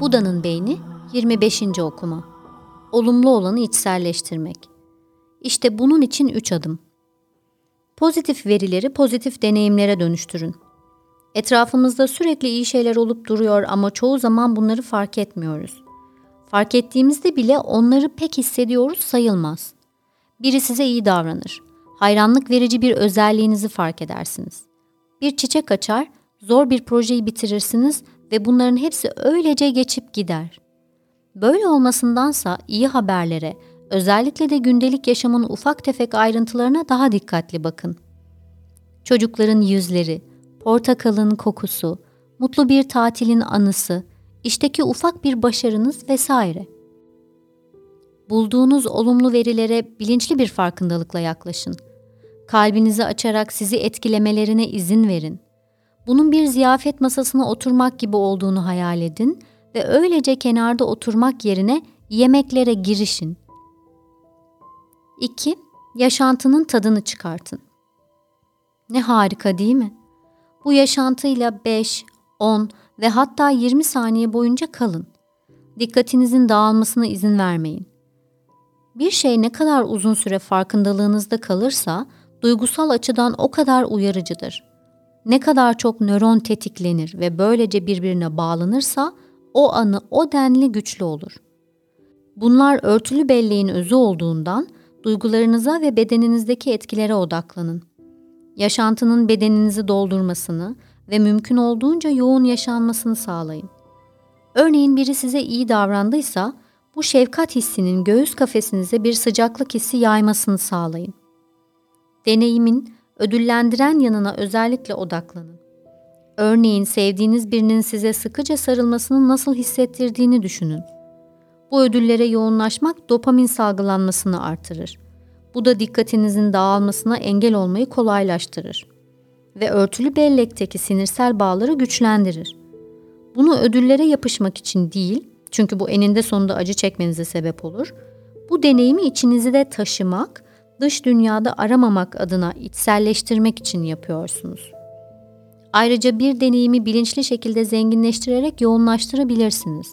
Buda'nın beyni 25. okuma. Olumlu olanı içselleştirmek. İşte bunun için 3 adım. Pozitif verileri pozitif deneyimlere dönüştürün. Etrafımızda sürekli iyi şeyler olup duruyor ama çoğu zaman bunları fark etmiyoruz. Fark ettiğimizde bile onları pek hissediyoruz sayılmaz. Biri size iyi davranır. Hayranlık verici bir özelliğinizi fark edersiniz. Bir çiçek açar, zor bir projeyi bitirirsiniz ve bunların hepsi öylece geçip gider. Böyle olmasındansa iyi haberlere, özellikle de gündelik yaşamın ufak tefek ayrıntılarına daha dikkatli bakın. Çocukların yüzleri, portakalın kokusu, mutlu bir tatilin anısı, işteki ufak bir başarınız vesaire. Bulduğunuz olumlu verilere bilinçli bir farkındalıkla yaklaşın. Kalbinizi açarak sizi etkilemelerine izin verin. Bunun bir ziyafet masasına oturmak gibi olduğunu hayal edin ve öylece kenarda oturmak yerine yemeklere girişin. 2. Yaşantının tadını çıkartın. Ne harika değil mi? Bu yaşantıyla 5, 10 ve hatta 20 saniye boyunca kalın. Dikkatinizin dağılmasına izin vermeyin. Bir şey ne kadar uzun süre farkındalığınızda kalırsa duygusal açıdan o kadar uyarıcıdır. Ne kadar çok nöron tetiklenir ve böylece birbirine bağlanırsa o anı o denli güçlü olur. Bunlar örtülü belleğin özü olduğundan duygularınıza ve bedeninizdeki etkilere odaklanın. Yaşantının bedeninizi doldurmasını ve mümkün olduğunca yoğun yaşanmasını sağlayın. Örneğin biri size iyi davrandıysa bu şefkat hissinin göğüs kafesinize bir sıcaklık hissi yaymasını sağlayın. Deneyimin ödüllendiren yanına özellikle odaklanın. Örneğin sevdiğiniz birinin size sıkıca sarılmasının nasıl hissettirdiğini düşünün. Bu ödüllere yoğunlaşmak dopamin salgılanmasını artırır. Bu da dikkatinizin dağılmasına engel olmayı kolaylaştırır ve örtülü bellekteki sinirsel bağları güçlendirir. Bunu ödüllere yapışmak için değil, çünkü bu eninde sonunda acı çekmenize sebep olur. Bu deneyimi içinizde taşımak, dış dünyada aramamak adına içselleştirmek için yapıyorsunuz. Ayrıca bir deneyimi bilinçli şekilde zenginleştirerek yoğunlaştırabilirsiniz.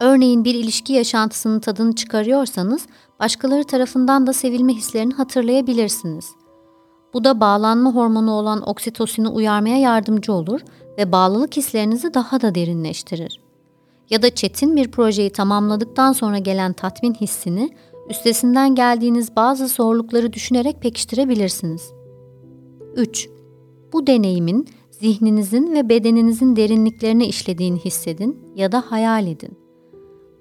Örneğin bir ilişki yaşantısının tadını çıkarıyorsanız, başkaları tarafından da sevilme hislerini hatırlayabilirsiniz. Bu da bağlanma hormonu olan oksitosini uyarmaya yardımcı olur ve bağlılık hislerinizi daha da derinleştirir. Ya da çetin bir projeyi tamamladıktan sonra gelen tatmin hissini üstesinden geldiğiniz bazı zorlukları düşünerek pekiştirebilirsiniz. 3. Bu deneyimin zihninizin ve bedeninizin derinliklerine işlediğini hissedin ya da hayal edin.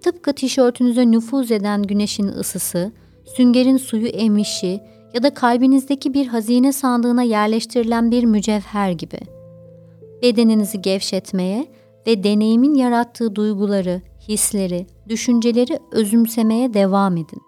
Tıpkı tişörtünüze nüfuz eden güneşin ısısı, süngerin suyu emişi ya da kalbinizdeki bir hazine sandığına yerleştirilen bir mücevher gibi. Bedeninizi gevşetmeye ve deneyimin yarattığı duyguları, hisleri, düşünceleri özümsemeye devam edin.